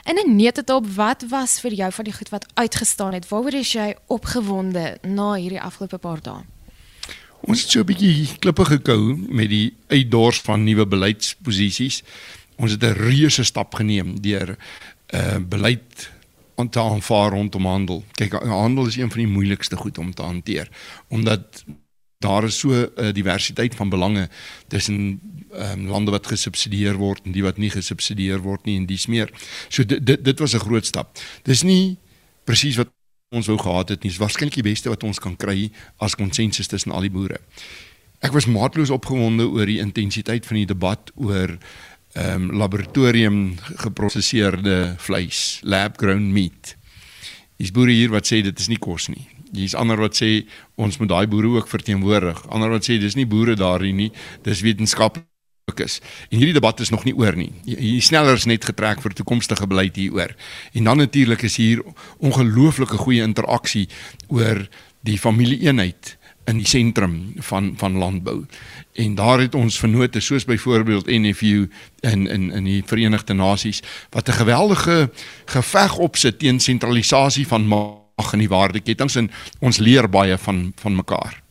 En 'n netetop, wat was vir jou van die goed wat uitgestaan het? Waaroor is jy opgewonde na hierdie afgelope paar dae? Ons het so 'n bietjie klippe gekou met die uitdors van nuwe beleidsposisies. Ons het 'n reuse stap geneem deur 'n uh, eh, beleid om te aanvaar rondom handel. Kyk, handel is een van die moeilikste goed om te hanteer omdat daar is so 'n uh, diversiteit van belange tussen um, lande wat gesubsidieer word en die wat nie gesubsidieer word nie en dis meer. So dit dit, dit was 'n groot stap. Dis nie presies wat ons wou gehad het nie. Dis waarskynlik die beste wat ons kan kry as konsensus tussen al die boere. Ek was maatloos opgewonde oor die intensiteit van die debat oor ehm um, laboratorium geprosesseerde vleis, lab grown meat. Dis boere hier wat sê dit is nie kos nie. Hier's ander wat sê ons moet daai boere ook verteenwoordig. Ander wat sê dis nie boere daarin nie, dis wetenskaplik is. En hierdie debat is nog nie oor nie. Hier sneller is net getrek vir toekomstige beleid hieroor. En dan natuurlik is hier ongelooflike goeie interaksie oor die familieeenheid in die sentrum van van landbou. En daar het ons vennote soos byvoorbeeld NFU in in in die Verenigde Nasies wat 'n geweldige geveg opsit teen sentralisasie van mag in die waardeketings en ons leer baie van van mekaar.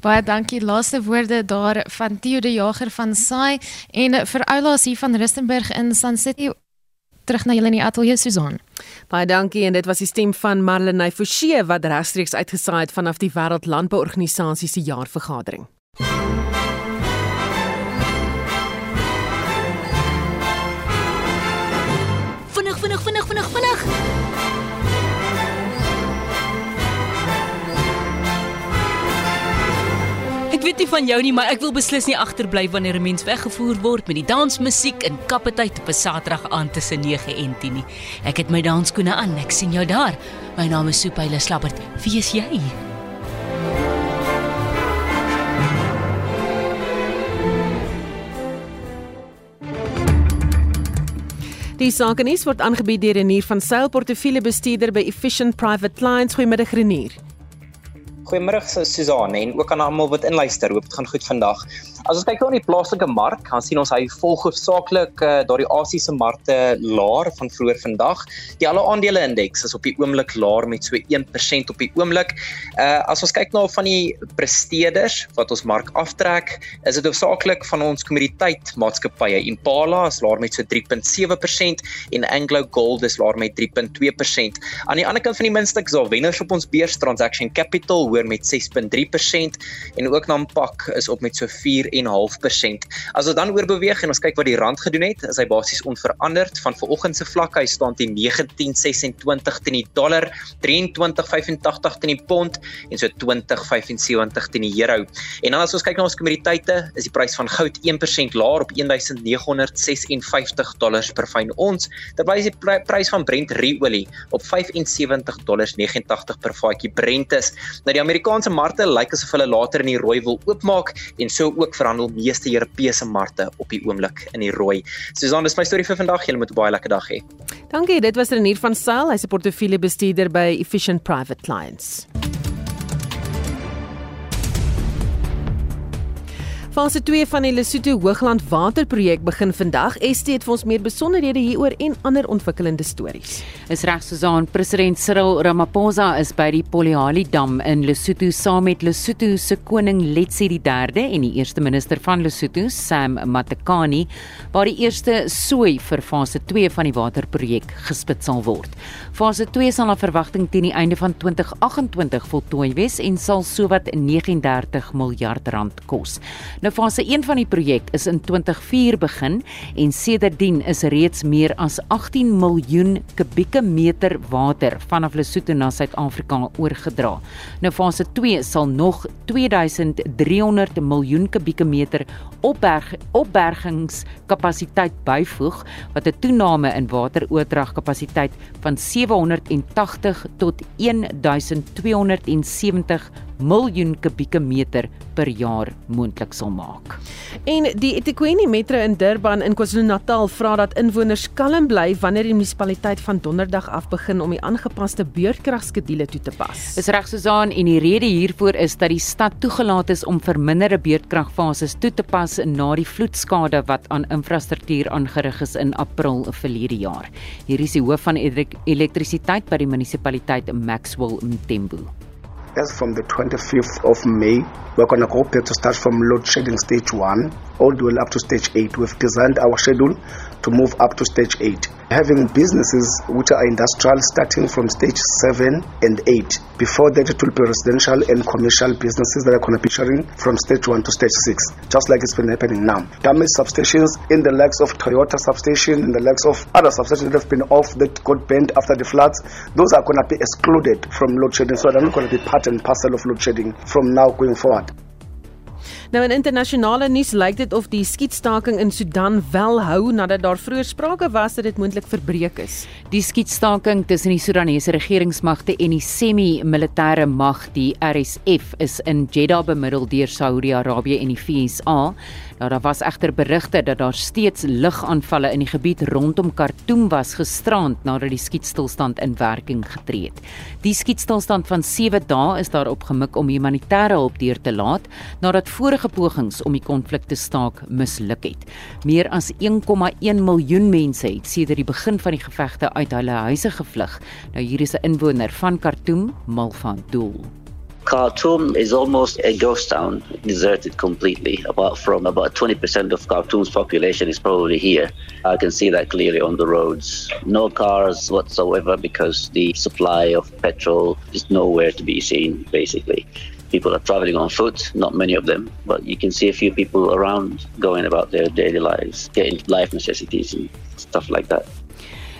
Baie dankie. Laaste woorde daar van Theo de Jager van Saai en vir Oulaas hier van Rustenburg in Sun City terug na julle in die ateljee Susan. Baie dankie en dit was die stem van Marlenae Forsie wat regstreeks uitgesaai het vanaf die Wêreld Landbouorganisasie se jaarvergadering. Weet nie van jou nie, maar ek wil beslis nie agterbly wanneer 'n mens weggevoer word met die dansmusiek in Kappetyd op 'n Saterdag aand tussen 9 en 10 nie. Ek het my dansskoene aan. Ek sien jou daar. My naam is Soepaile Slabbert. Wie is jy? Die sakenuus word aangebied deur Renier van Sail portefeuljebestuurder by Efficient Private Clients. Goeiemiddag Renier. Goeiemôre Susan en ook aan almal wat inluister. Hoop dit gaan goed vandag. As ons kyk na die plaaslike mark, dan sien ons hy volg hoofsaaklik uh, daardie Asiëse markte laer van vroeër vandag. Die alle aandele indeks is op die oomblik laer met so 1% op die oomblik. Uh as ons kyk na van die presteerders wat ons mark aftrek, is dit hoofsaaklik van ons kommoditeit maatskappye. Impala is laer met so 3.7% en Anglo Gold is laer met 3.2%. Aan die ander kant van die muntstuk is daar wenners op ons beurs Transaction Capital hoor met 6.3% en ook Nampak is op met so 4 4.5%. As ons dan oorbeweeg en ons kyk wat die rand gedoen het, is hy basies onveranderd van vanoggend se vlak. Hy staan teen 19.26 teen die dollar, 23.85 teen die pond en so 20.75 teen die euro. En dan as ons kyk na ons kommoditeite, is die prys van goud 1% laer op 1956 dollars per fyn ons, terwyl die prys van Brent ruolie op 75 dollars 89 per vatjie Brent is. Nou die Amerikaanse markte lyk asof hulle later in die rooi wil oopmaak en so ook verhandel meeste Europese markte op die oomblik in die rooi. Susan, dis my storie vir vandag. Julle moet 'n baie lekker dag hê. Dankie. Dit was Renier van Sail, hy's 'n portefeuljebestuurder by Efficient Private Clients. Fase 2 van die Lesotho Hoogland Waterprojek begin vandag. ST het vir ons meer besonderhede hieroor en ander ontwikkelende stories. Is reg Susan, president Cyril Ramaphosa is by die Poliali Dam in Lesotho saam met Lesotho se koning Letsie III en die eerste minister van Lesotho, Sam Matekane, waar die eerste sooi vir fase 2 van die waterprojek gespit sal word. Fase 2 sal na verwagting teen die einde van 2028 voltooi wees en sal sowat 39 miljard rand kos. Nou fase 1 van die projek is in 2004 begin en sedertdien is reeds meer as 18 miljoen kubieke meter water vanaf Lesotho na Suid-Afrika oorgedra. Nou fase 2 sal nog 2300 miljoen kubieke meter opberg opbergingskapasiteit byvoeg wat 'n toename in wateroordragkapasiteit van 780 tot 1270 miljoen kubieke meter per jaar moontlik sal maak. En die eThekwini Metro in Durban in KwaZulu-Natal vra dat inwoners kalm bly wanneer die munisipaliteit van Donderdag af begin om die aangepaste beurtkragskedule toe te pas. Dis reg Susan en die rede hiervoor is dat die stad toegelaat is om verminderde beurtkragfases toe te pas na die vloedskade wat aan infrastruktuur aangerig is in April verlede jaar. Hier is die hoof van elektrisiteit by die munisipaliteit Maxwell Mtembu. As from the 25th of May, we're going to go back to start from load shedding stage 1 all the way up to stage 8. We've designed our schedule to move up to stage 8. Having businesses which are industrial starting from stage 7 and 8. Before that, it will be residential and commercial businesses that are going to be sharing from stage 1 to stage 6, just like it's been happening now. Damaged substations in the likes of Toyota substation, in the likes of other substations that have been off that got bent after the floods, those are going to be excluded from load shedding, so they're not going to be part and parcel of load shedding from now going forward. Nou in internasionale nuus lyk dit of die skietstaking in Sudan wel hou nadat daar vroeër sprake was dat dit moontlik verbreek is. Die skietstaking tussen die Sudanese regeringsmagte en die semi-militêre mag, die RSF, is in Jeddah bemiddel deur Saudi-Arabië en die VSA. Nou daar was egter berigte dat daar steeds lugaanvalle in die gebied rondom Khartoum was gisterand nadat die skietstilstand in werking getree het. Die skietstilstand van 7 dae is daarop gemik om humanitêre hulp deur te laat nadat vorige pogings om die konflik te staak misluk het. Meer as 1,1 miljoen mense het sedert die begin van die gevegte uit hulle huise gevlug. Nou hier is 'n inwoner van Khartoum, Malvan Dool. Khartoum is almost a ghost town, deserted completely. Apart from about 20% of Khartoum's population is probably here. I can see that clearly on the roads. No cars whatsoever because the supply of petrol is nowhere to be seen, basically. People are traveling on foot, not many of them, but you can see a few people around going about their daily lives, getting life necessities and stuff like that.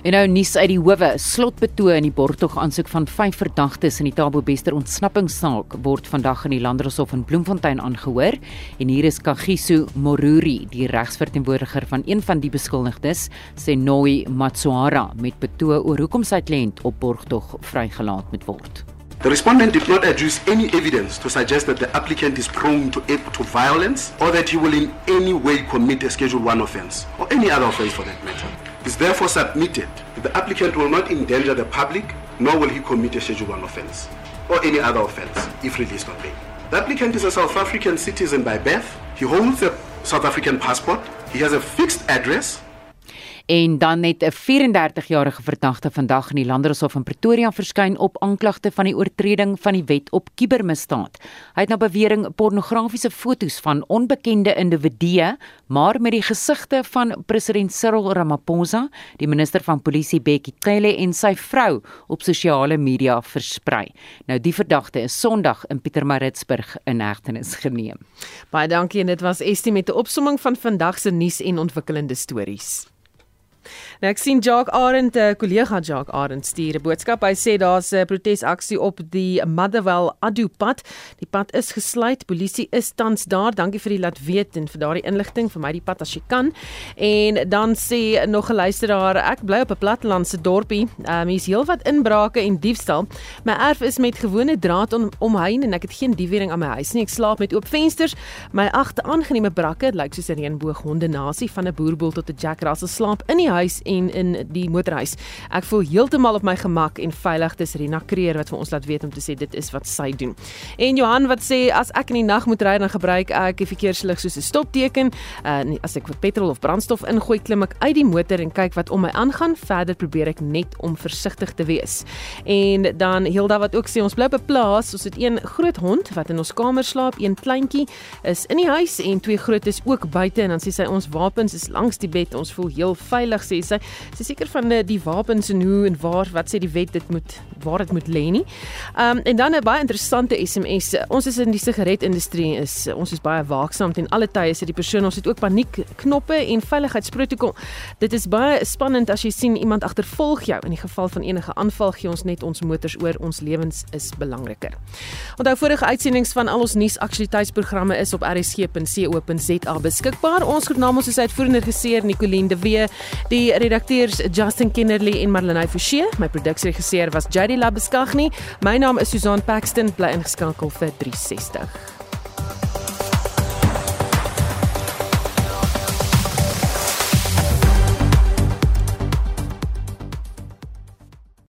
En nou nuus uit die howe, slotbetoe in die borgtog aansoek van vyf verdagtes in die Tabo Bester ontsnappingssaak word vandag in die Landdroshof in Bloemfontein aangehoor en hier is Kagiso Moruri, die regsverteenwoordiger van een van die beskuldigdes, Senoi Matsuara met betoe oor hoekom sy kliënt op borgtog vrygelaat moet word. The respondent did not adduce any evidence to suggest that the applicant is prone to, to violence or that he will in any way commit a Schedule 1 offence or any other offence for that matter. is therefore submitted that the applicant will not endanger the public, nor will he commit a Schedule 1 offence or any other offence if released on bail. The applicant is a South African citizen by birth. He holds a South African passport. He has a fixed address. En dan net 'n 34-jarige verdagte vandag in die Landdroshof in Pretoria verskyn op aanklagte van die oortreding van die wet op kubermisdaad. Hy het na bewering pornografiese foto's van onbekende individue, maar met die gesigte van president Cyril Ramaphosa, die minister van polisie Bekkie Cele en sy vrou op sosiale media versprei. Nou die verdagte is Sondag in Pietermaritzburg in hegtenis geneem. Baie dankie en dit was Estie met 'n opsomming van vandag se nuus en ontwikkelende stories. Nou ek sien Jacques Arend, 'n uh, kollega Jacques Arend stuur 'n boodskap. Hy sê daar's 'n protesaksie op die Motherwell Adu pad. Die pad is gesluit. Polisie is tans daar. Dankie vir die laat weet en vir daardie inligting vir my die pad as jy kan. En dan sê nog 'n luisteraar, ek bly op 'n plattelandse dorpie. Um, hier is heelwat inbrake en diefstal. My erf is met gewone draad om, omheind en ek het geen diewering aan my huis nie. Ek slaap met oop vensters. My agte aangeneeme brakke, lyk soos 'n reënboog honde nasie van 'n boerboel tot 'n Jack Russell slaap in die huis en in die motorhuis. Ek voel heeltemal op my gemak en veilig. Dis Rina Kreer wat vir ons laat weet om te sê dit is wat sy doen. En Johan wat sê as ek in die nag moet ry dan gebruik ek die verkeerslig soos 'n stopteken. Uh as ek petrol of brandstof ingooi, klim ek uit die motor en kyk wat om my aangaan. Verder probeer ek net om versigtig te wees. En dan Hilda wat ook sê ons bly op 'n plaas. Ons het een groot hond wat in ons kamer slaap, een kleintjie is in die huis en twee grootes ook buite en dan sê sy ons wapens is langs die bed. Ons voel heel veilig sê sy. Sy seker van die, die wapens en hoe en waar wat sê die wet dit moet waar dit moet lê nie. Ehm um, en dan 'n baie interessante SMS. Ons is in die sigaretindustrie is ons is baie waaksaam teen alle tye sê die persoon ons het ook paniek knoppe en veiligheidsprotokol. Dit is baie spannend as jy sien iemand agtervolg jou in die geval van enige aanval gee ons net ons motors oor ons lewens is belangriker. Onthou vorige uitsendings van al ons nuusaktualiteitsprogramme is op rsg.co.za beskikbaar. Ons groet namens ons uitvoerende regisseur Nicoline de Wee, die redakteurs Justin Kennerly en Marlenae Forsie. My produksieregisseur was Jady Labeskagni. My naam is Susan Paxton. Bly ingeskakel vir 360.